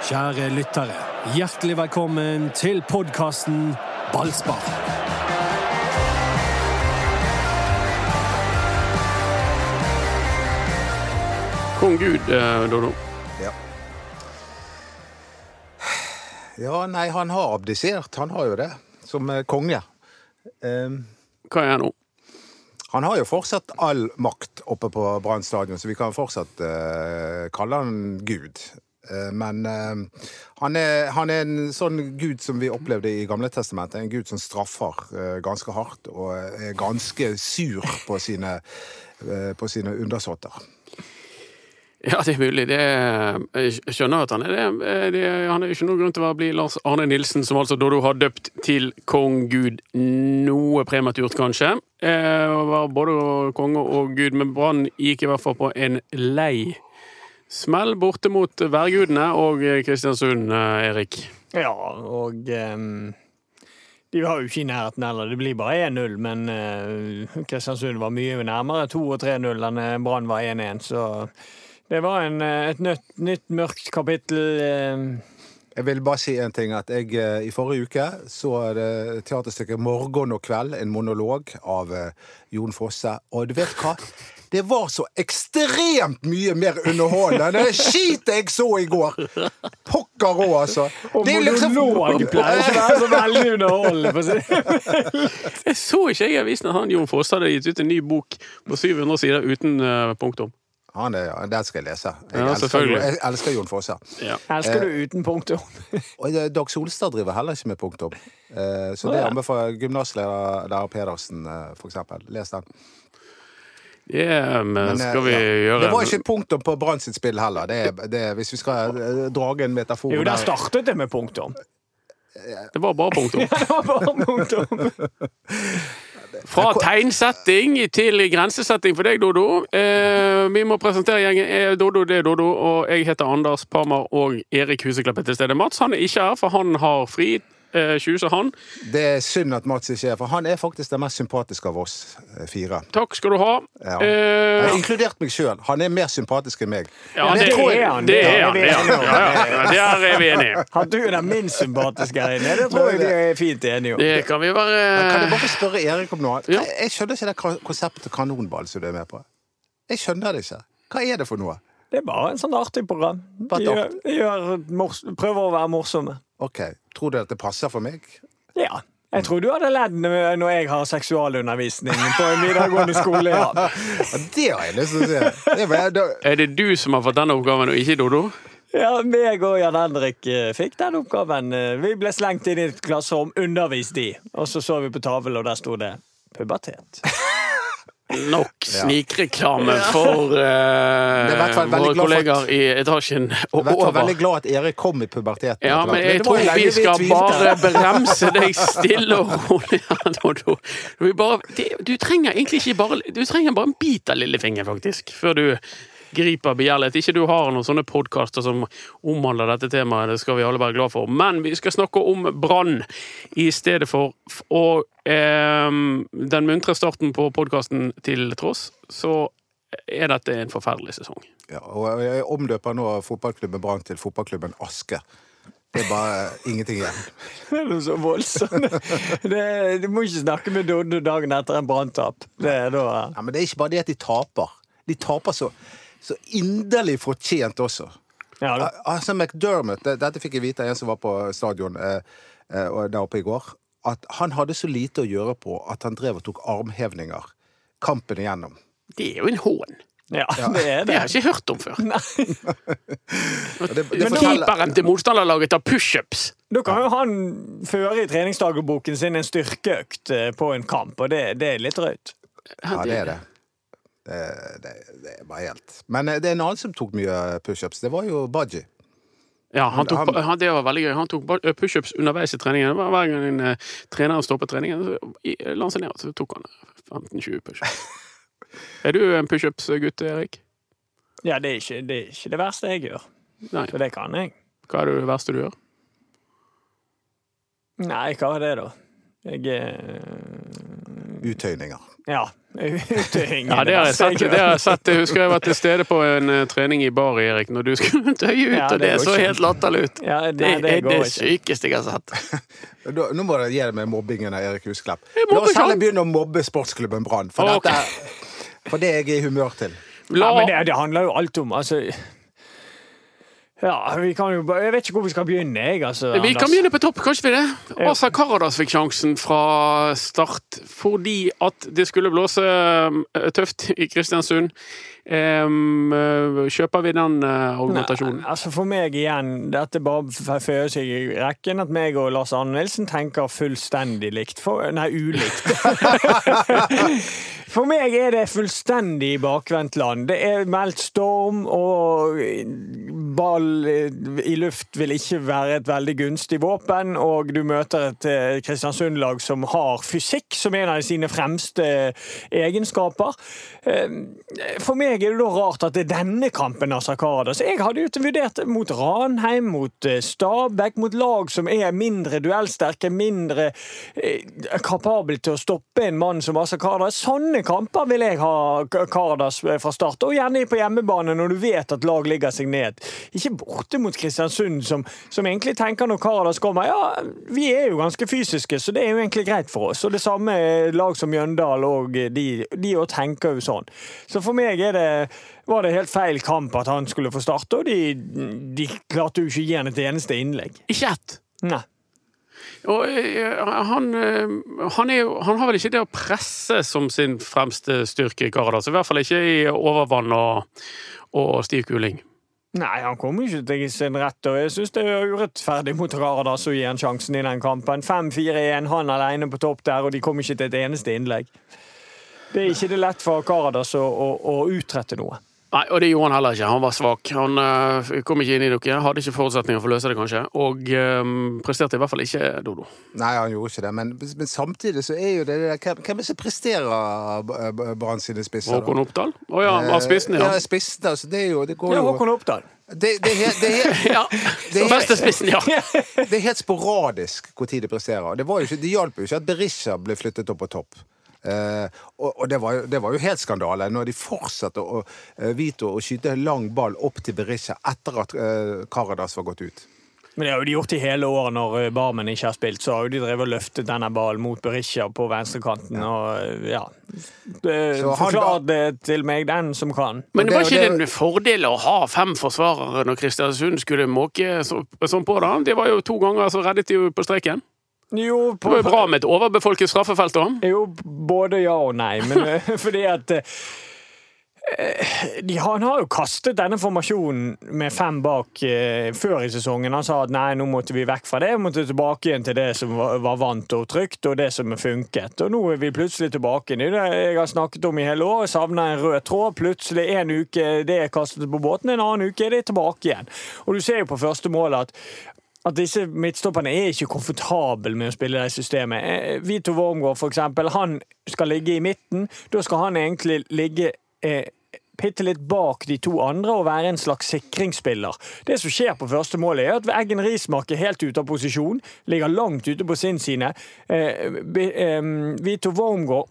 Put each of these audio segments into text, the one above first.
Kjære lyttere, hjertelig velkommen til podkasten Ballspar. Kong Gud, eh, Dodo. Ja. ja, nei, han har abdisert. Han har jo det, som eh, konge. Um, Hva er han nå? han har jo fortsatt all makt oppe på Brann stadion, så vi kan fortsatt uh, kalle han Gud. Eh, men eh, han, er, han er en sånn gud som vi opplevde i Gamle testamentet. En gud som straffer eh, ganske hardt og er ganske sur på sine, eh, på sine undersåtter. Ja, det er mulig. Det jeg skjønner at han er det. Det han er ikke noen grunn til å bli Lars Arne Nilsen, som altså Dodo har døpt til kong Gud. Noe prematurt, kanskje. Eh, var både konge og gud, men Brann gikk i hvert fall på en lei smell borte mot værgudene og Kristiansund, eh, Erik. Ja, og um, de var jo ikke i nærheten heller. Det blir bare 1-0, men uh, Kristiansund var mye nærmere 2 og 3-0 enn eh, Brann var 1-1, så det var en, eh, et nytt, nytt mørkt kapittel. eh, Jeg vil bare si en ting, at jeg eh, i forrige uke så det teaterstykket 'Morgen og kveld', en monolog av eh, Jon Fosse. Og du vet hva? Det var så ekstremt mye mer underholdende det skitet jeg så i går! Pokker òg, altså. Og Det er liksom- monolog pleier ikke å være så veldig underholdende. Jeg så ikke jeg i avisen at han Jon Fosse hadde gitt ut en ny bok på 700 sider uten eh, punktum. Han er, ja, Den skal jeg lese. Jeg, Ja, elsker, jeg elsker Jon Fosse. Ja. Elsker du uten punktum? Og eh, Dag Solstad driver heller ikke med punktum. Eh, Så det ja. anbefaler gymnasleder Pedersen, eh, for eksempel. Les den. Ja, men Men, eh, skal vi ja. gjøre Det var ikke punktum på Brann sitt spill heller. Det er, det er, hvis vi skal eh, drage en metafor Jo, der startet det med punktum. Det var bare punktum. Det var bare punktum. Fra tegnsetting til grensesetting for deg, Dodo. Eh, vi må presentere gjengen. Eh, Dodo, det er Dodo, og jeg heter Anders Parmar, og Erik Huseklepp er til stede. Mats han er ikke her, for han har fri. Eh, 20, han. Det er synd at Mats ikke er for han er faktisk den mest sympatiske av oss eh, fire. Takk skal du ha. Ja. Jeg har Eh, inkludert meg sjøl. Han er mer sympatisk enn meg. ja, det det, er han, Det det er han. Det er han. Ja, det er vi enige i. Han du er den minst sympatiske her inne. Det tror jeg vi er fint enige om. Det kan vi Men Kan jeg bare spørre Erik om noe? Ja. Jeg skjønner ikke det konseptet kanonball som du er med på. Jeg skjønner det ikke. Hva er det for noe? Det er bare en sånn artig program. Gjør, gjør mors prøver å være morsomme. Ok, Tror du at det passer for meg? Ja. Jeg tror du hadde ledd når jeg har seksualundervisning på en videregående skole. Ja. Det har jeg lyst til å si. Det var, det... Er det du som har fått denne oppgaven, og ikke Dodo? Ja, meg og Jan Henrik eh, fikk den oppgaven. Eh, Vi ble slengt inn i et klasserom, undervist de, og så så vi på tavlen, og der sto det pubertet. Nok snikreklame for er veldig våre glad for at- kollegaer i etasjen jeg og var over. veldig glad at Erik kom i puberteten. Ja, etter men jeg tror vi skal bare bremse deg stille og rolig. Du, du. Du trenger egentlig ikke bare Du trenger bare en bit av lillefingeren, faktisk, før du griper begjærlighet. Ikke du har noen sånne podkaster som omhandler dette temaet, det skal vi alle være glad for. Men vi skal snakke om Brann i stedet for. Og eh, den muntre starten på podkasten til tross, så er dette en forferdelig sesong. Ja, og jeg omdøper nå fotballklubben Brann til fotballklubben Aske. Det er bare ingenting igjen. Det er noe så voldsomt. Det, du må ikke snakke med Doddo dagen etter en branntap. Det Ja, det er ikke bare det at de taper. De taper så, så inderlig fortjent også. ja. Altså McDermott, det- dette fikk jeg vite av en som var på stadion eh, eh, der oppe i går, at han hadde så lite å gjøre på at han drev og tok armhevninger kampen igjennom. Det er jo en hån. ja, det er Det det. har jeg ikke hørt om før. Det, det Men keeperen til motstanderlaget tar pushups. Da kan jo han føre i treningsdagboken sin en styrkeøkt eh, på en kamp, og det, det er litt drøyt. Ja, det er det. Det, det, det var helt Men eh, det er en annen som tok mye pushups. Det var jo Baji. Ja, han tok, Han- han, det var veldig gøy. Han tok bare pushups underveis i treningen. Hver gang en eh, trener stoppet treningen, så la han seg ned, så tok han 15-20 pushups. Er du en pushups-gutt, Erik? Ja, det er, ikke, det er ikke det verste jeg gjør. Nei. For det kan jeg. Hva er det verste du gjør? Nei, hva er det, da? Jeg eh, Uttøyninger. Ja. Ja, det har jeg sett. Det har jeg sett. Jeg husker jeg var til stede på en eh, trening i bar, Erik, når du skulle tøye ut, Ja, og det det så ikke. helt latterlig ut. Ja, Det det, det er det sykeste jeg har sett. Nå må du gi det med mobbingen av Erik Husklepp. La oss heller begynne å mobbe sportsklubben Brann, for, okay. for det er jeg i humør til. La, Ja, men det, det handler jo alt om altså Ja, vi kan jo bare Jeg vet ikke hvor vi skal begynne, jeg, altså. vi kan begynne på topp, kanskje vi det? Asa Karadas fikk sjansen fra start fordi at det skulle blåse eh, tøft i Kristiansund. Eh, Kjøper vi den eh, argumentasjonen? Altså For meg igjen, dette bare føyer seg i rekken, at meg og Lars Arne Nilsen tenker fullstendig likt. For, nei, ulikt. For meg er det fullstendig bakvendt land. Det er meldt storm, og ball i luft vil ikke være et veldig gunstig våpen. Og du møter et eh, Kristiansund-lag som har fysikk som en av sine fremste egenskaper. Eh, For meg er det da rart at det er denne kampen av Sakada. Så jeg hadde jo vurdert mot Ranheim, mot eh, Stabæk, mot lag som er mindre duellsterke, mindre eh, kapable til å stoppe en mann som Asa. Sånne kamper vil jeg ha Kardas eh, fra start, og gjerne på hjemmebane når du vet at lag ligger seg ned. Ikke borte mot Kristiansund, som, som egentlig tenker når Kardas kommer ja, vi er jo ganske fysiske, så det er jo egentlig greit for oss. Og det samme er lag som Mjøndal og de, også tenker jo sånn. Så for meg er det var det helt feil kamp at han skulle få starte, og de, de klarte jo ikke å gi han et eneste innlegg. Ikke ett. Nei. Og eh, han, eh, han, er han har vel ikke det å presse som sin fremste styrke, Karadas. I hvert fall ikke i overvann og, og stiv kuling. Nei, han kommer ikke til sin rett, og jeg syns det er urettferdig mot Karadas å gi han sjansen i den kampen. 5-4-1, han alene på topp der, og de kom ikke til et eneste innlegg. Det er ikke det lett for Karadas å, å, å utrette noe. Nei, og det gjorde han heller ikke. Han var svak. Han uh, kom ikke inn i dere, hadde ikke forutsetninger for å løse det, kanskje. Og um, presterte i hvert fall ikke Dodo. Nei, han gjorde ikke det, men, men samtidig så er jo det det der Hvem er det som presterer B- Brann sine spisser? Håkon Oppdal? Å ja, av spissene, ja. Ja, spissene, altså. Det er jo Det går Ja, Håkon Oppdal. det, det, er helt- det, er Ja, Det er- spissen, ja. det er helt sporadisk tid de presterer. Det, var jo ikke, det hjalp jo ikke at Berisha ble flyttet opp på topp. Eh, og og det, var det var jo helt skandale når de fortsatte å uh, Vito å skyte lang ball opp til Berisha etter at Caradas Karadas var gått ut. Men det har jo de gjort i hele året når eh, Barmen ikke har spilt. Så har jo de drevet og løftet denne ballen mot Berisha på venstrekanten. Og eh, ja Forklar det til meg, den som kan. Men det var ikke det det- en fordel å ha fem forsvarere når Kristiansund skulle måke sånn på det? Det var jo to ganger så reddet de jo på streken. Jo, Det var jo bra med et overbefolket straffefelt òg. Jo, både ja og nei. Men eh, fordi at eh, de, Han har jo kastet denne formasjonen med fem bak eh, før i sesongen. Han sa at nei, nå måtte vi vekk fra det. Vi måtte tilbake igjen til det som var, var vant og trygt, og det som funket. Og nå er vi plutselig tilbake. Det er det jeg har snakket om i hele år. Savner en rød tråd. Plutselig en uke det er kastet på båten, en annen uke er det tilbake igjen. Og du ser jo på første mål at at disse midtstopperne er ikke komfortable med å spille det systemet. Eh, Vito Wormgård, for eksempel, han skal ligge i midten. Da skal han egentlig ligge eh, litt bak de to andre og være en slags sikringsspiller. Det som skjer på første målet, er at Eggen Rismark er helt ute av posisjon, ligger langt ute på sin side. Eh, eh, Vito Wormgård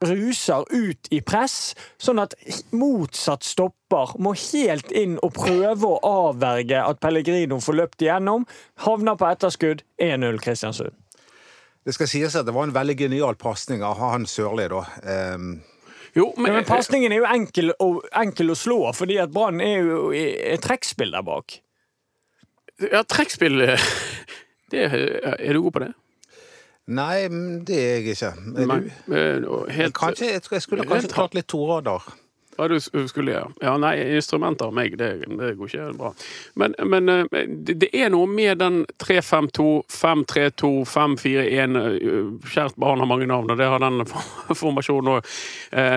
ruser ut i press, sånn at motsatt stopper må helt inn og prøve å avverge at Pellegrino får løpt igjennom. Havner på etterskudd. 1-0 Kristiansund. Det skal sies at det var en veldig genial pasning av han Sørli, da. Um Jo, men, men pasningen er jo enkel å, enkel å slå, fordi at Brann er jo et trekkspill der bak. ja, trekkspill Er du god på det? Nei, det er jeg ikke. Er du? Helt, jeg, kanskje, jeg skulle kanskje klart litt torader. Ja, du skulle gjøre. Ja, nei, instrumenter av meg, det, det går ikke bra. Men, men eh, det, er noe med den 3-5-2, 5-3-2, 5-4-1 eh, Kjært barn har mange navn, og det har den formasjonen òg.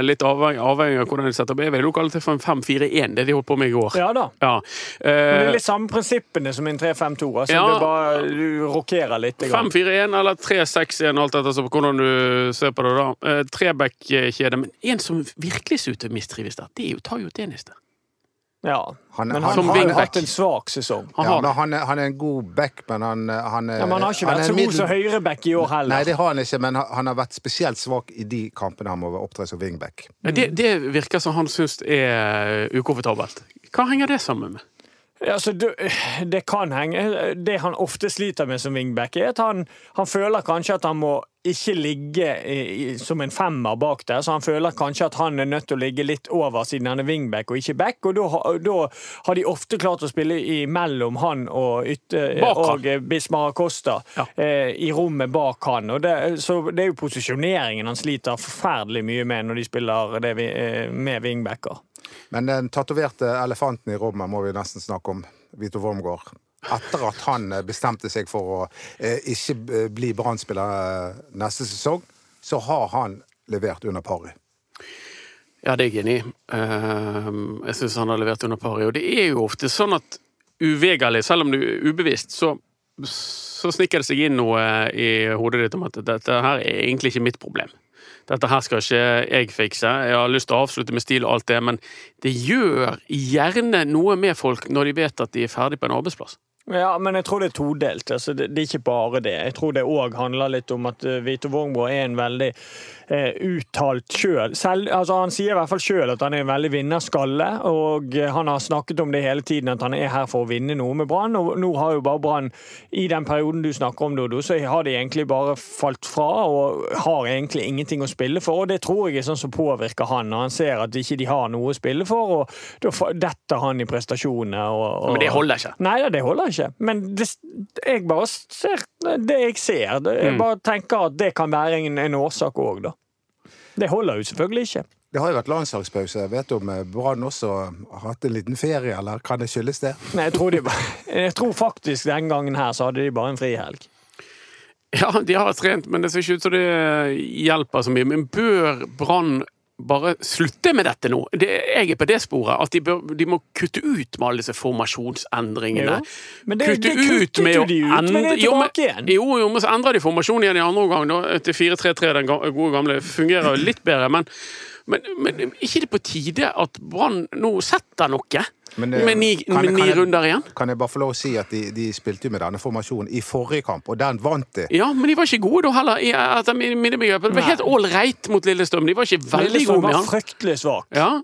Litt avhengig, avhengig av hvordan de setter opp. Jeg vil jo kalle det for en 5-4-1, det de holdt på med i går. Ja da. Ja. Men det Eh, er litt samme prinsippene som en 3-5-2. Altså, Ja. det er bare, du rokerer litt. grann. 5-4-1 eller 3-6-1, alt etter hvordan du ser på det. da. Eh, Treback-kjede. Men en som virkelig ser ut til å mistrives der, det er jo Tayo Tenis der. Ja. Han- men han- han Som har jo hatt en svak sesong. Han Ja, men han, er, han er en god back, men han, han, er- Ja, men han har ikke vært så god middel- som høyreback i år heller. Nei, det har han ikke, men han, har vært spesielt svak i de kampene han må opptre som wingback. Det, det virker som han syns er ukomfortabelt. Hva henger det sammen med? Altså, det, det kan henge Det han ofte sliter med som wingback, er at han, han føler kanskje at han må ikke ligge i, som en femmer bak der, så han føler kanskje at han er nødt til å ligge litt over siden han er wingback og ikke back, og da, har de ofte klart å spille imellom han og, ytter, og eh, Bismar Acosta Ja. eh, i rommet bak han. Og det, så det er jo posisjoneringen han sliter forferdelig mye med når de spiller det vi, eh, med wingbacker. Men den tatoverte elefanten i rommet må vi nesten snakke om. Vito Wormgård. Etter at han eh, bestemte seg for å eh, ikke eh, bli Brann-spiller eh, neste sesong, så har han levert under pari. Ja, det er jeg enig i. Ehm, Jeg syns han har levert under pari. Og det er jo ofte sånn at uvegerlig, selv om du er ubevisst, så, så sniker det seg inn noe i hodet ditt om at dette her er egentlig ikke mitt problem. Dette her skal ikke jeg fikse. Jeg har lyst til å avslutte med stil og alt det, men det gjør gjerne noe med folk når de vet at de er ferdig på en arbeidsplass. Ja, men jeg tror det er todelt. Altså, det, det er ikke bare det. Jeg tror det òg handler litt om at uh, Vito Wongbo er en veldig eh, uttalt sjøl. Altså, han sier i hvert fall sjøl at han er en veldig vinnerskalle, og eh, han har snakket om det hele tiden, at han er her for å vinne noe med Brann. Og nå har jo bare Brann, i den perioden du snakker om, Dodo, så har de egentlig bare falt fra og har egentlig ingenting å spille for. Og det tror jeg er sånn som påvirker han, når han ser at ikke de har noe å spille for, og da detter han i prestasjonene. Og, og, Men det holder ikke. Nei, det holder ikke. Men det, jeg bare ser det jeg ser. Det, Mm. jeg bare tenker at det kan være en, en årsak òg, da. Det holder jo selvfølgelig ikke. Det har jo vært landslagspause. Jeg vet om eh, Brann også har hatt en liten ferie, eller kan det skyldes det? Nei, jeg tror, de, bare- jeg tror faktisk den gangen her så hadde de bare en frihelg. Ja, de har trent, men det ser ikke ut som det hjelper så mye. Men bør Brann bare slutte med dette nå? Det, jeg er på det sporet. At de, bør, de må kutte ut med alle disse formasjonsendringene. Jo, men det- kutte det kuttet med de ut, men det er tilbake igjen. Jo, jo, men så endrer de formasjonen igjen i andre omgang, til 4-3-3, den gode gamle. Fungerer jo litt bedre, men, men, men ikke det på tide at Brann nå setter noe? Men, eh, med ni, kan- med kan ni jeg- runder igjen? Kan jeg bare få lov å si at de, de spilte jo med denne formasjonen i forrige kamp, og den vant de. Ja, men de var ikke gode da heller. i- etter mine mine begreper. Det var Nei. helt ålreit mot Lillestrøm. De var ikke veldig Lillestrøm gode med var han. fryktelig svak. Ja,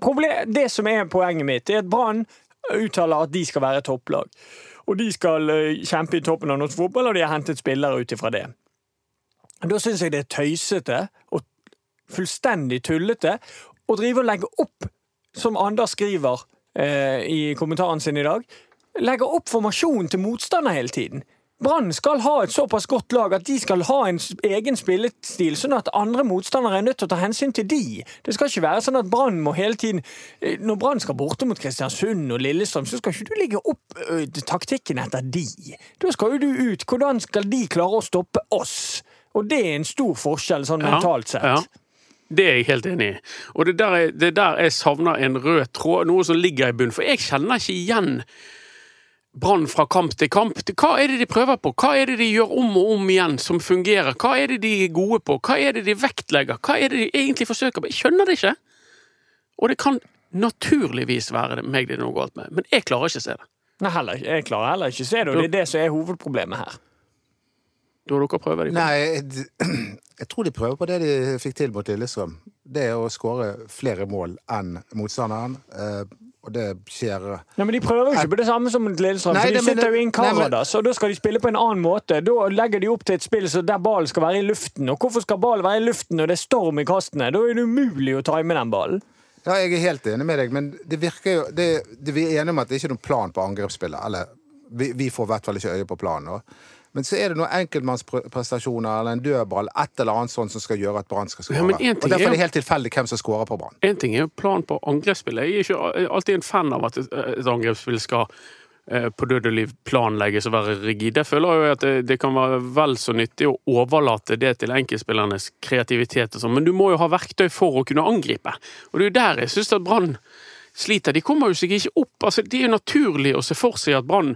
Problem, det som er poenget mitt, er at Brann uttaler at de skal være topplag. Og de skal eh, kjempe i toppen av norsk fotball, og de har hentet spillere ut ifra det. Da syns jeg det er tøysete fullstendig tullete å drive og legge opp, som Anders skriver eh, i kommentaren sin i dag, legge opp formasjonen til motstander hele tiden. Brann skal ha et såpass godt lag at de skal ha en egen spillestil, sånn at andre motstandere er nødt til å ta hensyn til de. Det skal ikke være sånn at Brann må hele tiden eh, Når Brann skal borte mot Kristiansund og Lillestrøm, så skal ikke du legge opp ø, taktikken etter de. Da skal jo du ut. Hvordan skal de klare å stoppe oss? Og det er en stor forskjell sånn Ja, mentalt sett. ja. Det er jeg helt enig i. Og det der er, det er der jeg savner en rød tråd, noe som ligger i bunnen. For jeg kjenner ikke igjen Brann fra kamp til kamp. Hva er det de prøver på? Hva er det de gjør om og om igjen som fungerer? Hva er det de er gode på? Hva er det de vektlegger? Hva er det de egentlig forsøker på? Jeg skjønner det ikke. Og det kan naturligvis være det meg det er noe galt med, men jeg klarer ikke å se det. Nei, heller, jeg klarer heller ikke å se det, og det er det som er hovedproblemet her. Da har dere prøver de på. Nei, jeg tror de prøver på det de fikk til mot Lillestrøm. Det er å skåre flere mål enn motstanderen. eh, Og det skjer Nei, men De prøver jo ikke på det samme som mot Lillestrøm, Nei, for de sitter jo i en kamera da Så og da skal de spille på en annen måte. Da legger de opp til et spill så der ballen skal være i luften. Og hvorfor skal ballen være i luften når det er storm i kastene? Da er det umulig å time den ballen. Ja, jeg er helt enig med deg, men det virker jo det, det, Vi er enige om at det ikke er noen plan på angrepsspillet. Eller vi, vi får i hvert fall ikke øye på planen. nå. Men så er det noen enkeltmannsprestasjoner eller en dødball, et eller annet sånt som skal gjøre at Brann skal skåre. Ja, og derfor er det helt tilfeldig hvem som skårer på Brann. En ting er jo planen på angrepsspillet. Jeg er ikke alltid en fan av at et et angrepsspill skal eh, på død og liv planlegges og være rigid. Jeg føler jo at det, det kan være vel så nyttig å overlate det til enkeltspillernes kreativitet og sånn, men du må jo ha verktøy for å kunne angripe. Og det er jo der jeg syns at Brann sliter. De kommer jo seg ikke opp. Altså, det er jo naturlig å se for seg at Brann,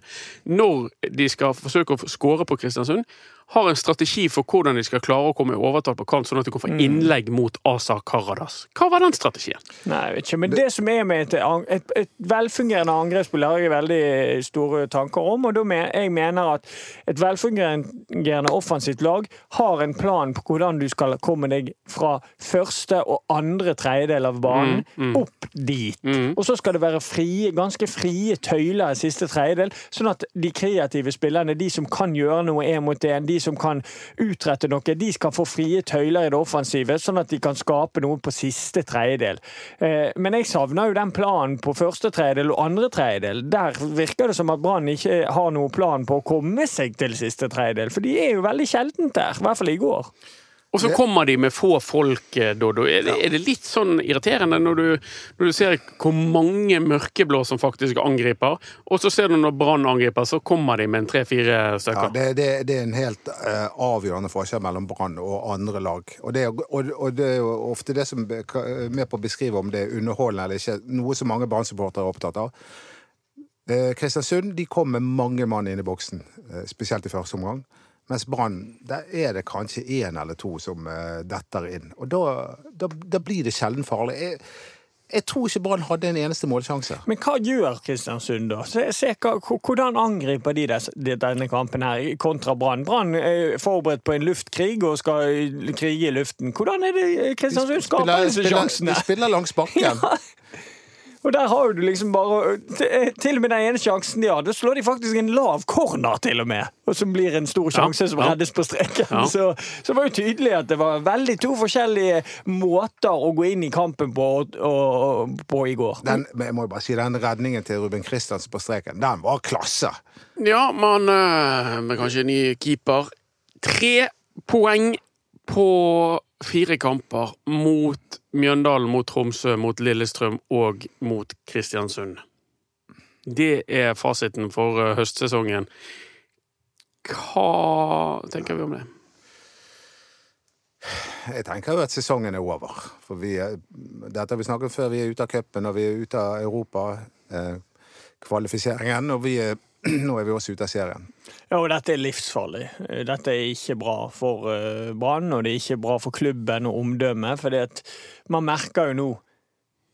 når de skal forsøke å skåre på Kristiansund, har en strategi for hvordan de skal klare å komme i overtall på kant, sånn at de kan få innlegg mot Asa Karadas. Hva var den strategien? Nei, jeg vet ikke, men det som er med et, et, et velfungerende angrepsspill, har jeg veldig store tanker om. Og da men, jeg mener at et velfungerende offensivt lag har en plan på hvordan du skal komme deg fra første og andre tredjedel av banen opp dit. Og så skal det være frie, ganske frie tøyler i siste tredjedel, sånn at de kreative spillerne, de som kan gjøre noe én mot én, de som kan utrette noe, de skal få frie tøyler i det offensive, sånn at de kan skape noe på siste tredjedel. Eh, Men jeg savner jo den planen på første tredjedel og andre tredjedel. Der virker det som at Brann ikke har noen plan på å komme seg til siste tredjedel, for de er jo veldig sjeldent der, i hvert fall i går. Og så kommer de med få folk, Doddo. Dodo. Er det, er det litt sånn irriterende når du, når du ser hvor mange mørkeblå som faktisk angriper, og så ser du når Brann angriper, så kommer de med en tre-fire Ja, stykker? det, det, det er en helt uh, avgjørende forskjell mellom Brann og andre lag. Og det, og, og det er jo ofte det som er med på å beskrive om det er underholdende eller ikke, noe som mange Brann-supportere er opptatt av. Eh, Kristiansund de kom med mange mann inn i boksen, eh, spesielt i første omgang. Mens Brann, der er det kanskje én eller to som eh, detter inn. Og da, da, da blir det sjelden farlig. Jeg, jeg tror ikke Brann hadde en eneste målsjanse. Men hva gjør Kristiansund, da? Se, se, hvordan angriper de des- denne kampen her kontra Brann? Brann er forberedt på en luftkrig og skal krige i luften. Hvordan er det Kristiansund skaper disse sjansene? de spiller langs bakken. Og der har du liksom bare til- og med den ene sjansen de har, da slår de faktisk en lav corner, til og med. Og som blir en stor sjanse som ja. reddes på streken. Ja. Så, så var jo tydelig at det var veldig to forskjellige måter å gå inn i kampen på, og, og, på i går. Den, jeg må jo bare si, den redningen til Ruben Christiansen på streken, den var klasse. Ja, men øh, med kanskje en ny keeper. Tre poeng på fire kamper mot Mjøndalen, mot Tromsø, mot Lillestrøm og mot Kristiansund. Det er fasiten for øh, høstsesongen. Hva tenker vi om det? Jeg tenker jo at sesongen er over. For vi, er- dette har vi snakket om før. Vi er ute av cupen, og vi er ute av Europa. Eh, kvalifiseringen, og vi er, nå er vi også ute av serien. Ja, og dette er livsfarlig. Dette er ikke bra for eh, Brann, og det er ikke bra for klubben og omdømmet, for man merker jo nå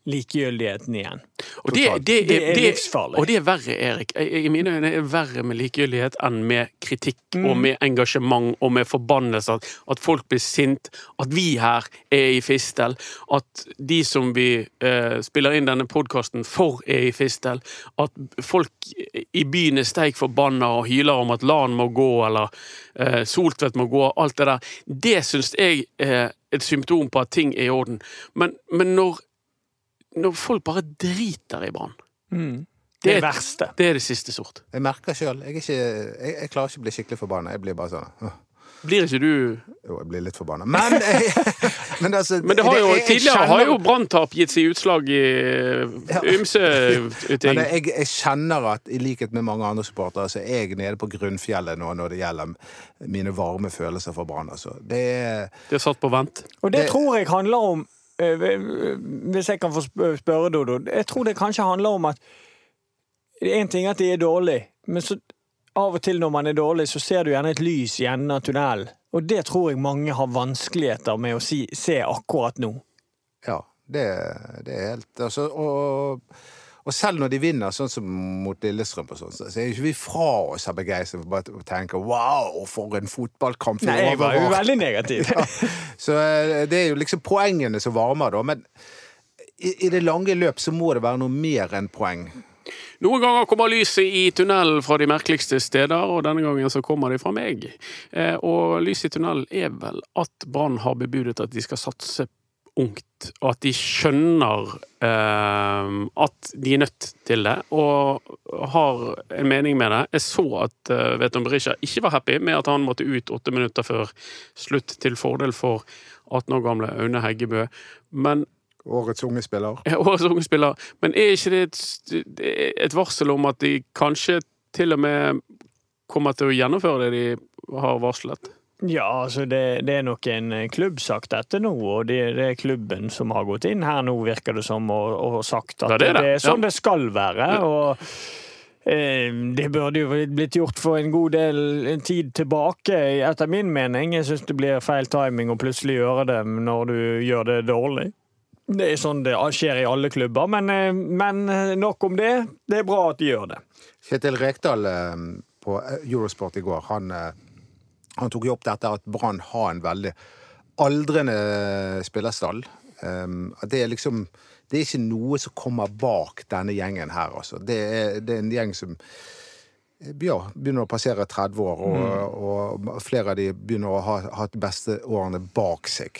likegyldigheten igjen. Og det, det, Det er, livsfarlig. og det er verre, Erik. I mine øyne er det verre med likegyldighet enn med kritikk Mm. og med engasjement og med forbannelse. At folk blir sint. At vi her er i fistel. At de som vi eh, spiller inn denne podkasten for, er i fistel. At folk i byen er steik forbanna og hyler om at LAN må gå, eller eh, Soltvedt må gå. Alt det der. Det syns jeg er et symptom på at ting er i orden. Men, men når når folk bare driter i Brann. Det Det det verste. Det er det siste sort. Jeg merker sjøl. Jeg, jeg, jeg klarer ikke å bli skikkelig forbanna. Jeg blir bare sånn Blir ikke du Jo, jeg blir litt forbanna. Men, men, altså, Men det har jo, jeg- jeg tidligere kjenner- har jo Branntap gitt seg utslag i Ja. ymse ting. Men jeg, jeg kjenner at i likhet med mange andre supportere, så er jeg nede på grunnfjellet nå når det gjelder mine varme følelser for Brann. Altså. Det er Det er satt på vent. Og det Det- tror jeg handler om Hvis jeg kan få spørre, Dodo. Jeg tror det kanskje handler om at En ting er at de er dårlige, men så av og til når man er dårlig, så ser du gjerne et lys i enden av tunnelen. Og det tror jeg mange har vanskeligheter med å si, se akkurat nå. Ja, det, det er helt altså, og, og selv når de vinner, sånn som mot Lillestrøm, og sånn, så er jo ikke vi fra oss av begeistring. Bare å tenke 'wow, for en fotballkamp'. Nei, jeg var jo veldig negativ. Så eh, det er jo liksom poengene som varmer, da. Men i, i det lange løp så må det være noe mer enn poeng. Noen ganger kommer lyset i tunnelen fra de merkeligste steder, og denne gangen så kommer det fra meg. Eh, og lyset i tunnelen er vel at Brann har bebudet at de skal satse ungt, og at de skjønner eh, at de er nødt til det, og har en mening med det. Jeg så at eh, Veton Berisha ikke var happy med at han måtte ut åtte minutter før slutt, til fordel for 18 år gamle Aune Heggebø. Men Årets unge spiller. ja, Årets unge spiller. Men er ikke det et, et varsel om at de kanskje til og med kommer til å gjennomføre det de har varslet? Ja, altså det, det er nok en klubbsak dette nå, og det, det er klubben som har gått inn her nå, virker det som, og, og sagt at det er det. er sånn Ja. det skal være. og Eh, Det burde jo blitt gjort for en god del tid tilbake, etter min mening. Jeg syns det blir feil timing å plutselig gjøre det når du gjør det dårlig. Det er sånn det skjer i alle klubber, men, eh, men nok om det. Det er bra at de gjør det. Kjetil Rekdal eh, på Eurosport i går, han, eh, han tok jo opp dette at Brann har en veldig aldrende spillerstall. Um, det er liksom Det er ikke noe som kommer bak denne gjengen her, altså. Det er, det er en gjeng som ja, begynner å passere 30 år, og, og flere av de begynner å ha hatt de beste årene bak seg.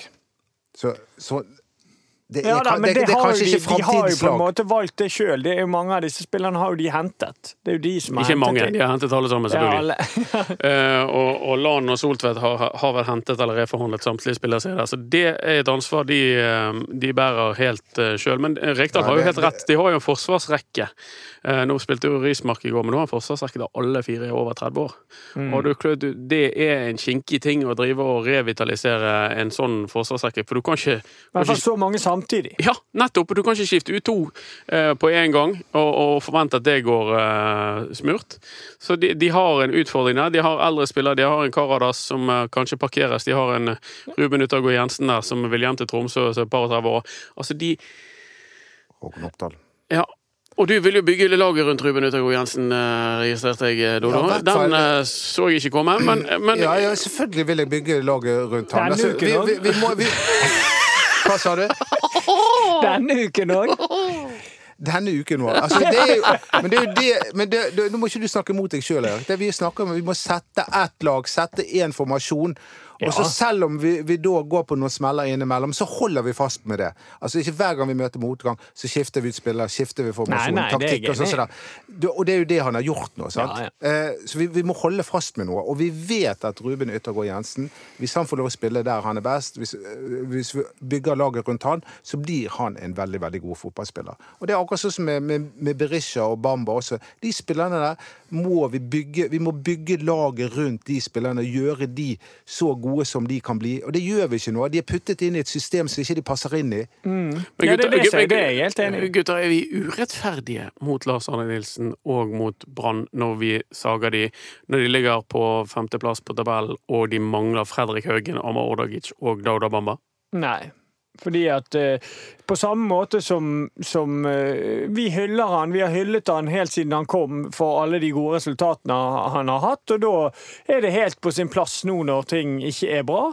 Så, så det er, Ja da, men det, det er kanskje de, ikke de har jo på en måte valgt det sjøl. Mange av disse spillerne har jo de hentet. Det er jo de som har Ikke mange, hentet de har hentet alle sammen, Ja, alle. uh, og, og Lan og Soltvedt har, har vel hentet eller reforhandlet samtlige spillere. Så det er et ansvar de, eh, de bærer helt uh, sjøl. Men eh, Rekdal har jo helt rett. De har jo en forsvarsrekke. Uh, nå spilte jo Rismark i går, men nå har en forsvarsrekke der alle fire er over 30 år. Mm. Og du, du, det er en kinkig ting å drive og revitalisere en sånn forsvarsrekke, for du kan ikke, I kan ikke så mange samtidig. ja, nettopp. Du kan ikke skifte ut to eh, på én gang og, og forvente at det går eh, smurt. Så de, de har en utfordring der. De har eldre spillere. De har en Karadas som eh, kanskje parkeres. De har en eh, Ruben Utago Jensen der som vil hjem til Tromsø så et par og 30 år. Altså de Håkon Oppdal. Ja. Og du vil jo bygge laget rundt Ruben Utagård Jensen, eh, registrerte jeg, eh, Dodo. Ja. Den så jeg ikke komme, men, men Ja, ja, selvfølgelig vil jeg bygge laget rundt ham. Denne uken vi, vi, vi må. Hva sa du? Denne uken òg. Denne uken vår. Altså, det er jo, men det er jo det, men det, det, Nå må ikke du snakke mot deg sjøl. Det vi snakker om, vi må sette ett lag, sette én formasjon. Og så Selv om vi, vi da går på noen smeller innimellom, så holder vi fast med det. Altså Ikke hver gang vi møter motgang, så skifter vi ut spillere, skifter vi formasjon, Nei, nei, taktikk og sånn. Og det er jo det han har gjort nå. sant? Ja, Eh, Så vi, vi må holde fast med noe. Og vi vet at Ruben Yttergård Jensen, hvis han får lov å spille der han er best, hvis, eh, hvis vi bygger laget rundt han, så blir han en veldig veldig god fotballspiller. Og det er akkurat sånn som med, med, med Berisha og Bamba også. De spillerne der må vi bygge Vi må bygge laget rundt de spillerne, gjøre de så gode som de kan bli. Og det gjør vi ikke nå. De er puttet inn i et system som ikke de passer inn i. Men Ja, det er det gutter- er- det er jeg helt enig i. Gutter, er vi urettferdige mot Lars Arne Nilsen og mot Brann når vi sager de når de ligger på femteplass på tabellen og de mangler Fredrik Haugen, Amar Ordagic og Dauda Bamba? Nei. Fordi at eh, på samme måte som, som eh, vi hyller han, vi har hyllet han helt siden han kom for alle de gode resultatene han har hatt, og da er det helt på sin plass nå når ting ikke er bra.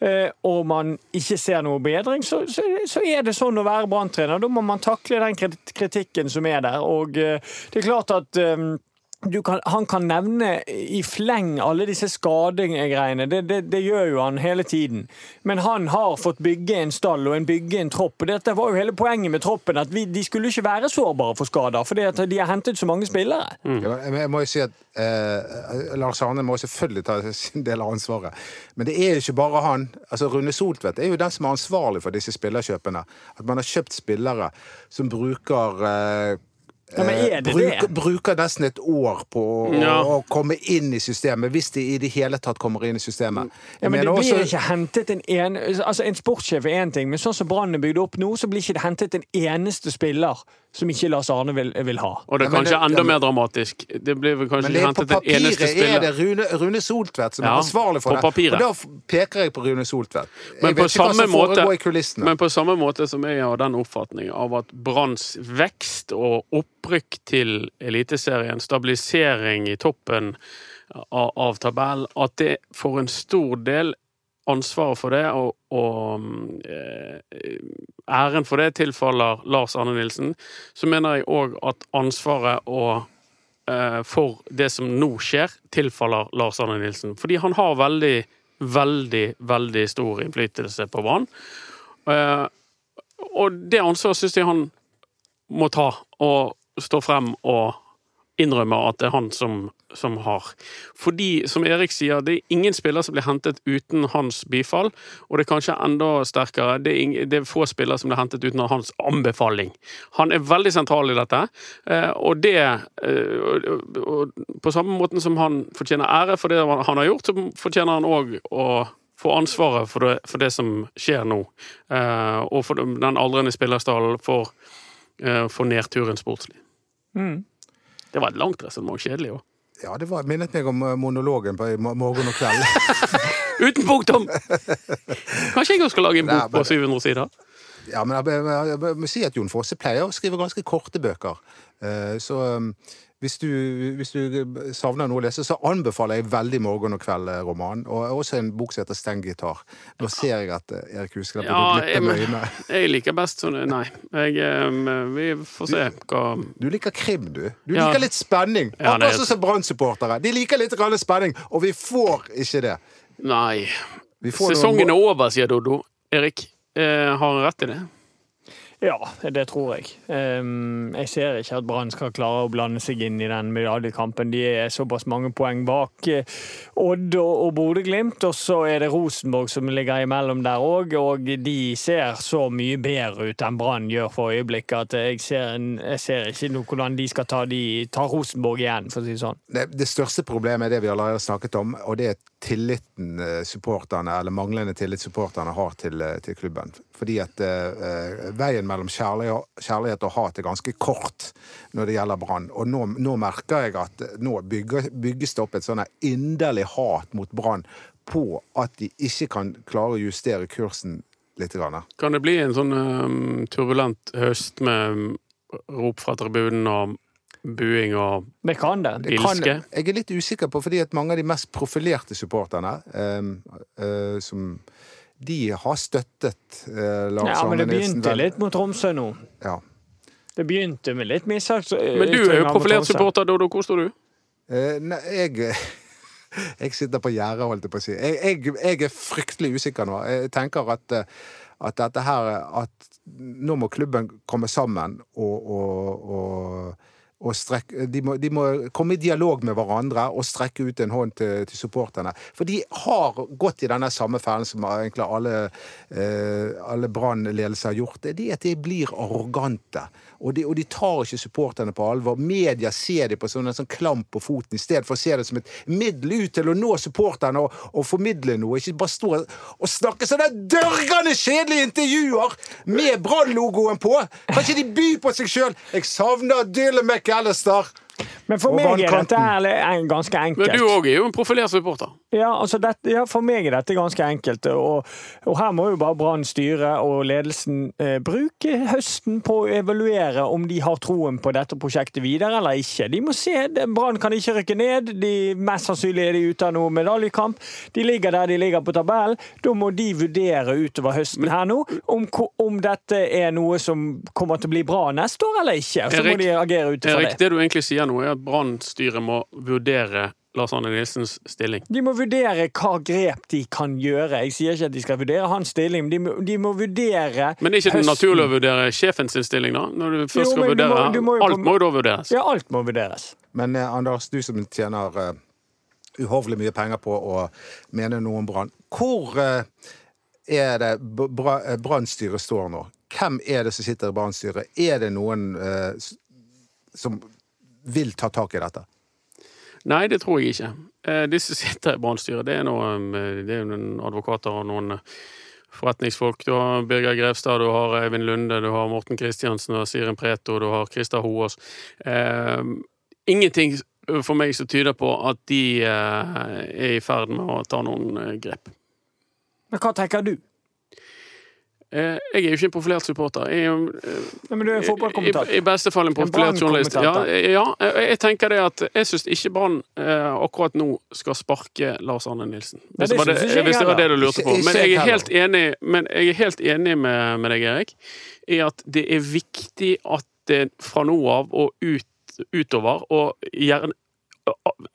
eh, Og man ikke ser noe bedring, så, så, så er det sånn å være branntrener. Da må man takle den kritikken som er der. Og det er klart at kan, han kan nevne i fleng alle disse skadegreiene. Det, det, det gjør jo han hele tiden. Men han har fått bygge en stall og en bygge en tropp. og Dette var jo hele poenget med troppen. At vi, de skulle ikke være sårbare for skader. Fordi de har hentet så mange spillere. Mm. jeg må jo si at eh, Lars Arne må selvfølgelig ta sin del av ansvaret. Men det er jo ikke bare han. Altså Rune Soltvedt er jo den som er ansvarlig for disse spillerkjøpene. At man har kjøpt spillere som bruker eh, Ja, men er det bruker, det? bruker nesten et år på å, Ja. å komme inn i systemet, hvis de i det hele tatt kommer inn i systemet. Ja, men det blir også- ikke hentet en, en altså En sportssjef er én ting, men sånn som Brann er bygd opp nå, så blir ikke det hentet en eneste spiller som ikke Lars Arne vil, vil ha. Og det er kanskje kanskje det- enda ja, men- mer dramatisk. Det blir vel kanskje Men det er hentet en eneste papiret er det spiller. Rune, Rune Soltvedt som er Ja, ansvarlig for på det. papiret. Og da peker jeg på Rune Soltvedt. Jeg Men vet på, samme måte, i kulissene. men på samme måte som jeg har den oppfatning av at Branns vekst og opprykk til Eliteserien, stabilisering i toppen av, av tabellen, at det for en stor del ansvaret for det og, og eh, æren for det tilfaller Lars Arne Nilsen, så mener jeg òg at ansvaret og eh, for det som nå skjer, tilfaller Lars Arne Nilsen. Fordi han har veldig, veldig, veldig stor innflytelse på Brann. Eh, og det ansvaret syns jeg han må ta, og stå frem og innrømme at det er han som, som har. Fordi, som Erik sier, det er ingen spiller som blir hentet uten hans bifall, og det er kanskje enda sterkere, det er, det er få spillere som blir hentet uten hans anbefaling. Han er veldig sentral i dette, eh, og det eh, og, På samme måten som han fortjener ære for det han har gjort, så fortjener han òg å få ansvaret for det, for det som skjer nå, eh, og for den aldrende spillerstallen, for, for nedturen sportslig. Det var et langt resonnement. Kjedelig òg. Ja, det var, minnet meg om eh, monologen på morgen og kveld. Uten punktum! Kanskje jeg også skal lage en Nei, bok på 700 sider? Ja, men jeg, jeg, jeg, jeg må si at Jon Fosse pleier å skrive ganske korte bøker. Uh, Så um, hvis du, hvis du savner noe å lese, så anbefaler jeg veldig Morgen og kveld-roman. Og også en bok som heter Steng gitar. Nå ser jeg at eh, Erik Husklepp Ja, jeg, med øynene. jeg liker best sånn Nei. Jeg, eh, vi får se hva Du liker krim, du. Du Ja. liker litt spenning. Ja, Akkurat sånn som Brann-supportere. De liker litt spenning, og vi får ikke det. Nei. Sesongen noen- er over, sier Doddo. Erik, eh, har rett i det? Ja, det tror jeg. Ehm, jeg ser ikke at Brann skal klare å blande seg inn i den medaljekampen. De er såpass mange poeng bak eh, Odd og, Bodø-Glimt, og så er det Rosenborg som ligger imellom der òg. Og de ser så mye bedre ut enn Brann gjør for øyeblikket at jeg ser, jeg ser ikke noe hvordan de skal ta, de, ta Rosenborg igjen, for å si det sånn. Det, det største problemet er det vi allerede har snakket om, og det er tilliten eh, supporterne, eller manglende tillit supporterne har til, eh, til klubben. Fordi at eh, veien mellom kjærlighet, og hat er ganske kort når det gjelder Brann. Og nå, nå merker jeg at nå bygges det opp et sånn inderlig hat mot Brann på at de ikke kan klare å justere kursen litt. Grann. Kan det bli en sånn um, turbulent høst med mm, rop fra tribunen og buing og Det kan det. Det kan, jeg er litt usikker på, fordi at mange av de mest profilerte supporterne eh, eh, som de har støttet eh, Lars Ja, men det begynte vel- litt mot Tromsø nå. Ja. Det begynte med litt mishaks. Men du er jo profilert supporter, Dodo. Hvor står du? Eh, nei, jeg Jeg sitter på gjerdet, holdt jeg på å si. Jeg, jeg, jeg er fryktelig usikker nå. Jeg tenker at, eh, at dette her At nå må klubben komme sammen og, og og strekke, de, må, de må komme i dialog med hverandre og strekke ut en hånd til, til supporterne. For de har gått i denne samme fellen som egentlig alle, eh, alle Brann-ledelser har gjort. Det er at de blir arrogante. Og de, og de tar ikke supporterne på alvor. Media ser dem på sånn, en sånn klamp på foten, i stedet for å se det som et middel ut til å nå supporterne og, og formidle noe. Ikke bare stå og snakke sånne dørgende kjedelige intervjuer med Brann-logoen på! Kan ikke de by på seg sjøl? Jeg savner Dylan McAllister! Men for meg er dette en- ganske enkelt. Men du òg er jo en profilert supporter. Ja, altså det, ja, For meg er dette ganske enkelt. Og, og her må jo bare Brann styre og ledelsen eh, bruke høsten på å evaluere om de har troen på dette prosjektet videre eller ikke. De må se, Brann kan ikke rykke ned. De, mest sannsynlig er de ute av noe medaljekamp. De ligger der de ligger på tabellen. Da må de vurdere utover høsten her nå om, om dette er noe som kommer til å bli bra neste år eller ikke. Så må de agere ut ifra Erik, det. det du egentlig sier nå, er at Brann-styret må vurdere Lars Arne Nilsens stilling. De må vurdere hva grep de kan gjøre. Jeg sier ikke at de skal vurdere hans stilling, men de må, de må vurdere Men er ikke det høsten. naturlig å vurdere sjefens sin stilling, da? Når du først Jo, skal vurdere du vurdere må- du må Alt må jo da vurderes. Ja, alt må vurderes. Men eh, Anders, du som tjener eh, uhorvelig mye penger på å mene noe om Brann. Hvor eh, er det eh, Brann-styret står nå? Hvem er det som sitter i Brann-styret? Er det noen eh, som vil ta tak i dette? Nei, det tror jeg ikke. De Disse sitter i Brann-styret. Det er noen, eh, det er noen advokater og noen eh, forretningsfolk. Du har Birger Grevstad, du har Eivind Lunde, du har Morten Kristiansen, du har Siren Preto, du har Christer Hoas. Eh, ingenting for meg som tyder på at de eh, er i ferd med å ta noen eh, grep. Men hva tenker du? Eh, jeg er jo ikke en profilert supporter. Jeg er jo eh, men du er en fotballkommentator. I, I beste fall en profilert journalist. Ja, ja, jeg tenker det at jeg syns ikke Brann eh, akkurat nå skal sparke Lars Arne Nilsen. Hvis det det, det, hvis det var det du lurte på. Men jeg er helt enig, er helt enig med, med deg, Erik, i at det er viktig at det fra nå av og ut, utover, og gjerne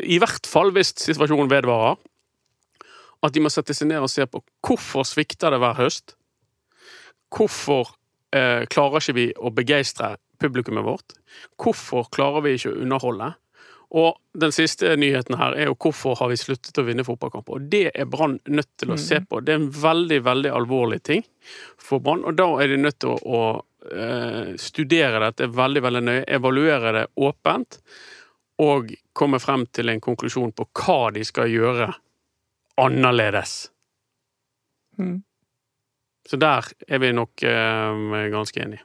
I hvert fall hvis situasjonen vedvarer, at de må sette seg ned og se på hvorfor svikter det hver høst. Hvorfor eh, klarer ikke vi å begeistre publikummet vårt? Hvorfor klarer vi ikke å underholde? Og den siste nyheten her er jo hvorfor har vi sluttet å vinne fotballkamper? Og det er Brann nødt til å se på. Det er en veldig, veldig alvorlig ting for Brann, og da er de nødt til å, å eh, studere dette veldig, veldig nøye, evaluere det åpent, og komme frem til en konklusjon på hva de skal gjøre annerledes. Mm. Så der er vi nok eh, ganske enige.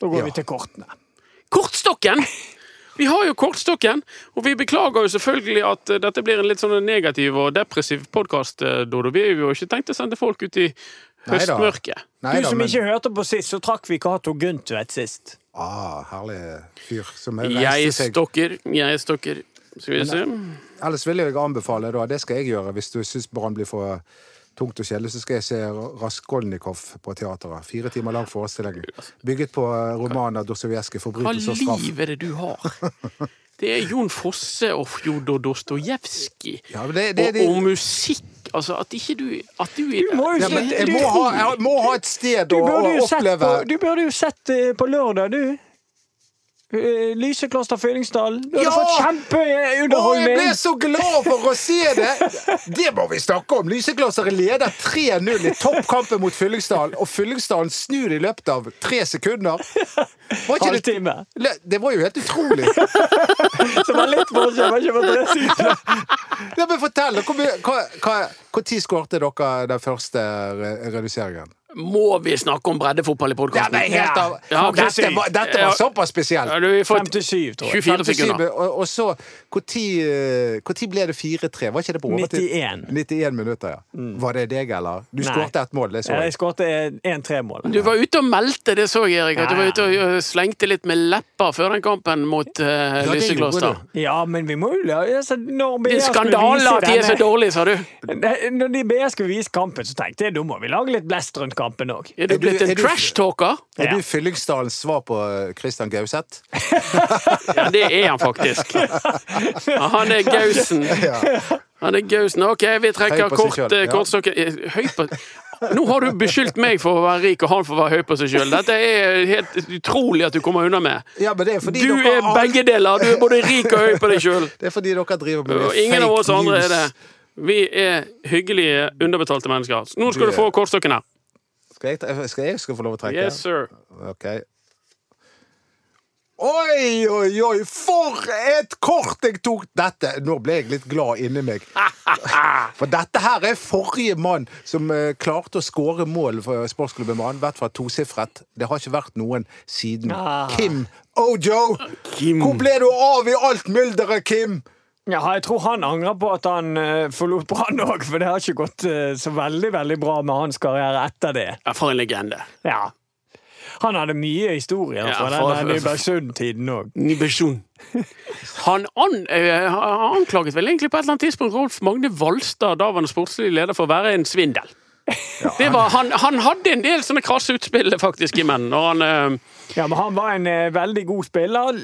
Da går Ja. vi til kortene. Kortstokken! Vi har jo kortstokken, og vi beklager jo selvfølgelig at eh, dette blir en litt sånn negativ og depressiv podkast, Dodo. Vi har jo ikke tenkt å sende folk ut i Neida. høstmørket. Du som men ikke hørte på sist, så trakk vi Cato Guntvedt sist. ah, Herlig fyr som reiste Jeg stokker, jeg stokker. Skal vi se. Ellers vil jeg anbefale, da, det skal jeg gjøre hvis du syns Brann blir for tungt og kjedelig, så skal jeg se Raskolnikov på teateret. Fire timer lang forestilling. Bygget på eh, romanen av Dostojevskij, Hva 'Forbrytelse og straff'. liv er det du har? Det er Jon Fosse og Fjodor Dostojevskij. Ja, men det, det, Og, musikk. Altså, at ikke du At du, Du må jo ja, jeg må ha, jeg må ha et sted Du å, å oppleve på, du burde jo sett eh, på lørdag, du. Eh, Lysekloster Fyllingsdal. Du hadde Ja! fått kjempeunderholdning! jeg ble så glad for å se det! Det må vi snakke om! Lysekloster leder 3-0 i toppkampen mot Fyllingsdal, og Fyllingsdalen snur i løpet av tre sekunder. Halvtime. det. Det var jo helt utrolig. Det var litt forskjell, var ikke på tre sekunder. Ja, men fortell, tid skårte dere den første reduseringen? Må vi snakke om breddefotball i Ja, podkasten? Ja, helt av. Ja, dette, var, dette var såpass spesielt. Ja, har fått 57, tror jeg. 24 sekunder. Og, og så Når ble det 4-3? Var ikke det på overtid? 91. 91 minutter, ja. Var det deg, eller? Du skåret skårte mål, det så jeg. Jeg skåret 1-3-mål. Du var ute og meldte, det så jeg, Erik. At du var ute og slengte litt med lepper før den kampen mot uh, ja, Lysekloster. Ja, men vi må jo la altså, Når Det er skulle skandale vise at de er så dårlige, sa du. Når de BS skulle vise kampen, så tenkte jeg da må vi lage litt blest rundt kampen òg. Er du blitt en trash-talker? Er Ja. du Fyllingsdalens svar på eh, Christian Gauseth? Ja, det er han faktisk. Han er gausen. Han er gausen. OK, vi trekker kort, eh, kortstokken Eh, Høy på Nå har du beskyldt meg for å være rik, og han for å være høy på seg sjøl. Dette er helt utrolig at du kommer unna med. Ja, men det er Du er begge deler. Du er både rik og høy på deg sjøl. Det er fordi dere driver med Og ingen av oss andre er det. Vi er hyggelige, underbetalte mennesker. Nå skal Du du få kortstokken her. Skal jeg, skal jeg skal få lov å trekke? Yes, sir. Ok. Oi, oi, oi! For et kort jeg tok! Dette, Nå ble jeg litt glad inni meg. For dette her er forrige mann som eh, klarte å skåre mål for sportsklubben med I fra tosifret. Det har ikke vært noen siden. Ah. Kim Ojo! Kim. Hvor ble du av i alt mylderet, Kim? Ja, jeg tror han angrer på at han uh, forlot Brann òg, for det har ikke gått uh, så veldig veldig bra med hans karriere etter det. Ja, for en legende. Ja. Han hadde mye historier Ja, fra for- den Nybergsund-tiden òg. Nybergsund. Han an, eh, han anklaget vel egentlig på et eller annet tidspunkt Rolf Magne Valstad, daværende sportslig leder, for å være en svindel. Det var, han, han hadde en del sånne krasse utspill faktisk i menn. og han, eh, Ja, men han var en eh, veldig god spiller.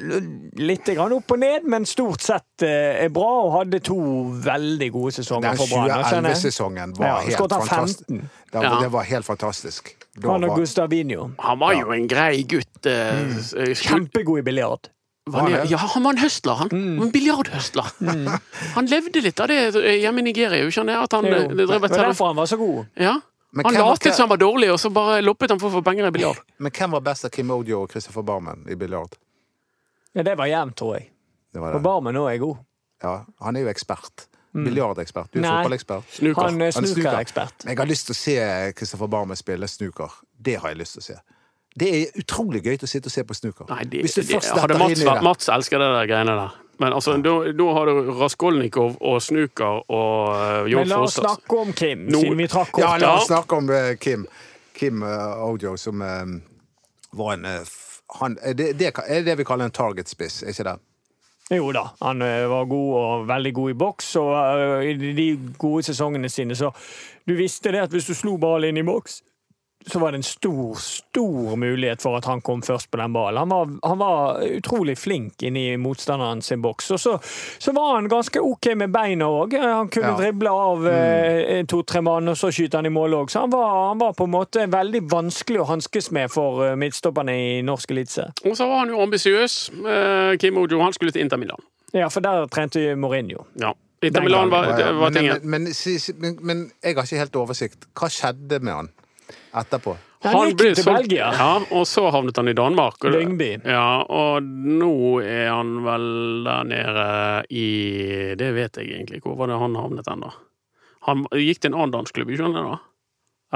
Litt grann opp og ned, men stort sett eh, er bra, og hadde to veldig gode sesonger Den for Brann. Den 2011-sesongen var Ja, helt fantastisk. Det var, Ja. det var helt fantastisk. Da Han og var- Gustavinho. han var jo en grei gutt. eh, mm. Kjempegod i biljard. Var det, ja, han var en høstler, han. Mm. En biljardhøstler. Han levde litt av det eh, hjemme i Nigeria. ikke skjønner At han Jo, eh, Det drev var derfor han var så god. Ja. Men Han hvem latet som han var dårlig, og så bare loppet han for å få penger i biljard. Men hvem var best av Kim Odio og Christopher Barmen i biljard? Ja, det var jevnt, tror jeg. Det var Og. Barmen òg er god. Ja, han er jo ekspert. Biljardekspert. Du er Mm. Fotballekspert. Snooker. Han er Han er snooker. snookerekspert. Jeg har lyst til å se Christopher Barmen spille snooker. Det har jeg lyst til å se. Det er utrolig gøy til å sitte og se på snooker. Nei, det, Hvis du det, først hadde detter Mats, inn i vært- det. Mats elsker det der greiene der. Men altså, da, nå har du Raskolnikov og Snooker og uh, Jon Men la oss Fosse. snakke om Kim, Nå- siden vi trakk opp. Ja, la oss snakke om uh, Kim. Kim uh, Ojo, som uh, var en eh, han, er det, det er det vi kaller en target-spiss, er ikke det? Jo da, han eh, var god og veldig god i boks, og eh, i de gode sesongene sine så Du visste det at hvis du slo ballen inn i boks, så var det en stor, stor mulighet for at han kom først på den ballen. Han var, han var utrolig flink inni motstanderen sin boks. Og så, så var han ganske OK med beina òg. Han kunne Ja. drible av eh, to-tre mann, og så skyte han i mål òg. Så han var, han var på en måte veldig vanskelig å hanskes med for eh, midtstopperne i norsk eliteserie. Og så var han jo ambisiøs. eh, Kim Ojo han skulle til Inter Milan. Ja, for der trente Mourinho. Ja. Inter Milan var, var tingen. men, men, men, men jeg har ikke helt oversikt. Hva skjedde med han etterpå? Han ble til solgt- Belgia. Ja, og så havnet han i Danmark. Lyngby. ja, og nå er han vel der nede i Det vet jeg egentlig. Hvor var det han havnet hen, da? Han gikk til en annen dansklubb, skjønner du? da?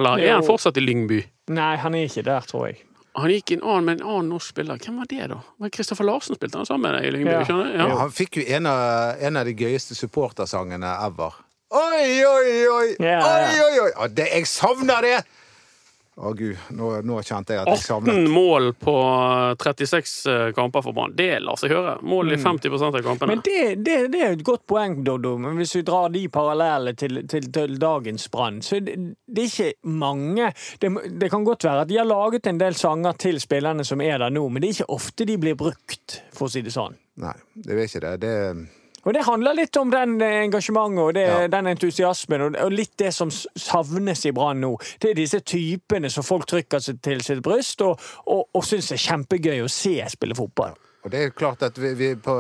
Eller er han fortsatt i Lyngby? Nei, han er ikke der, tror jeg. Han gikk en annen med en annen norsk spiller. Hvem var det, da? Var det Kristoffer Larsen spilte han sammen med deg? i Lyngby? Ja. skjønner du? Ja, Ja. han fikk jo en av, en av de gøyeste supportersangene ever. Oi, oi, oi! Ja, ja. Oi, oi, oi! Det, jeg savner det! Å gud, nå, nå kjente jeg at jeg savnet 18 mål på 36 kamper for Brann. Det lar seg høre. Mål i 50% av kampene. Men det, det, det er et godt poeng, Doddo. Men hvis vi drar de parallellene til, til, til dagens Brann, så det, det er ikke mange det, det kan godt være at de har laget en del sanger til spillerne som er der nå, men det er ikke ofte de blir brukt, for å si det sånn. Nei, det er ikke det. det Og det handler litt om den eh, engasjementet og det, Ja. den entusiasmen, og, litt det som savnes i Brann nå. Det er disse typene som folk trykker seg til sitt bryst og, og, og syns det er kjempegøy å se spille fotball. Og det er klart at vi, vi på,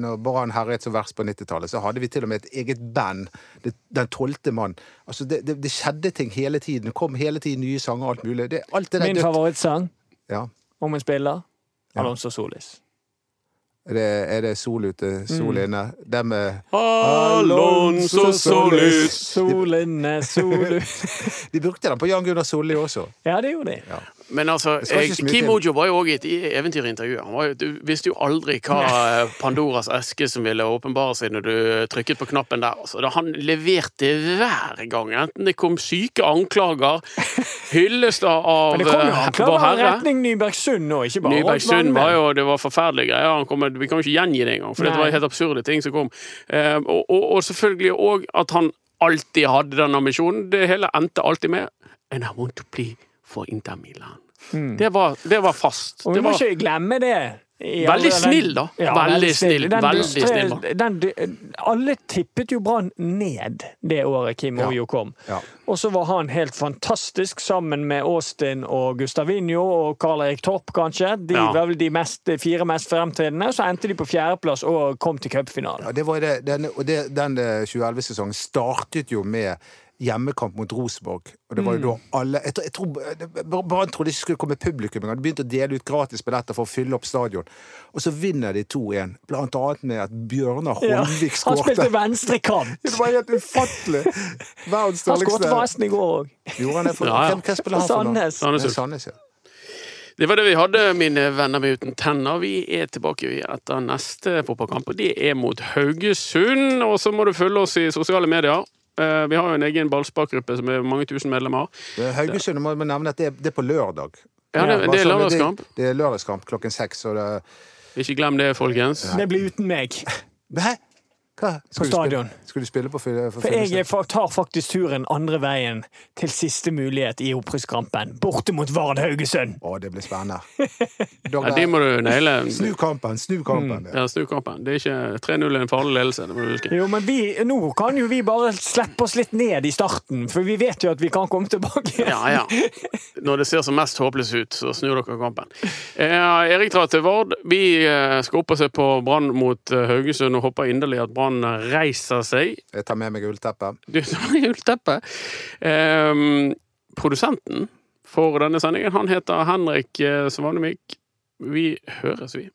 når Brann herjet som verst på 90-tallet, så hadde vi til og med et eget band. Det, den tolvte mann. Altså, det, det, det skjedde ting hele tiden. Det kom hele tiden nye sanger og alt mulig. Det, alt Min favorittsang Ja. om en spiller. Alonso Solis. Er det, er det sol ute, sol Mm. inne? Det med Alonso Solis. Sol inne, sol ute. De brukte den på Jan Gunnar Solli også. Ja, det gjorde de. Ja. Men altså, Kim. Ojo var jo òg i- et eventyrintervju. Han var du visste jo aldri hva Pandoras eske som ville åpenbare seg når du trykket på knappen der. Altså, han leverte hver gang, enten det kom syke anklager, hyllester av Men det kom jo eh, anklager i retning Nybergsund nå, ikke bare Nybergsund var jo Det var forferdelige greier. Han kom, vi kan jo ikke gjengi det engang, for det Nei. var helt absurde ting som kom. Eh, og, og, og selvfølgelig òg at han alltid hadde den ambisjonen. Det hele endte alltid med And I want to play for Inter Milan. Det, var, det var fast. Og vi Det må var, ikke glemme det. Veldig snill, da. Veldig snill. Den Veldig snill. Den, alle tippet jo Brann ned det året Kim Ja. Ojo kom. Ja. Og så var han helt fantastisk sammen med Austin og Gustavinho og Karl Erik Torp, kanskje. De Ja. var vel de mest, fire mest fremtredende. Så endte de på fjerdeplass og kom til cupfinalen. Ja, det var det, den, og den eh, 2011-sesongen startet jo med hjemmekamp mot Rosenborg. Og det var jo da alle Jeg, tror- jeg tror Brann trodde ikke skulle komme publikum engang. De begynte å dele ut gratis billetter for å fylle opp stadion. Og så vinner de 2-1, blant annet med at Bjørnar Ja. Holmvik Han skårte. spilte venstrekant. Det var helt ufattelig! Verdens Han skåret dårligste forresten i går òg. Gjorde han det? For, Ja, ja. Hvem, hvem spiller han For nå? Sandnes. Ja. det var det vi hadde, mine venner med uten tenner. Vi er tilbake etter neste fotballkamp, og det er mot Haugesund. Og så må du følge oss i sosiale medier. Eh, Vi har jo en egen ballsparkgruppe som er mange tusen medlemmer. Det er Haugesund må vi nevne at det er, det er på lørdag. Ja, det, det er lørdagskamp. Det, det er lørdagskamp klokken seks. Det, Ikke glem det, folkens. Det blir uten meg. Hæ? Hva? På stadion. Skal du spille på for For jeg tar faktisk turen andre veien til siste mulighet i opprykkskampen. Borte mot Vard Haugesund. Å, det blir spennende. Ja, de må du naile. Snu kampen, snu kampen. Mm. Ja. snu kampen. Det er ikke 3-0 er en farlig ledelse, det må du huske. Jo, men vi, nå kan jo vi bare slippe oss litt ned i starten, for vi vet jo at vi kan komme tilbake. Ja, ja. Når det ser som mest håpløst ut, så snur dere kampen. Eh, Erik drar til Vard. Vi eh, skal opp og se på Brann mot eh, Haugesund og håper inderlig at Brann reiser seg. Jeg tar med meg ullteppet. Du, tar med ullteppet. Um, produsenten for denne sendingen, han heter Henrik Svanemik. Vi høres, vi.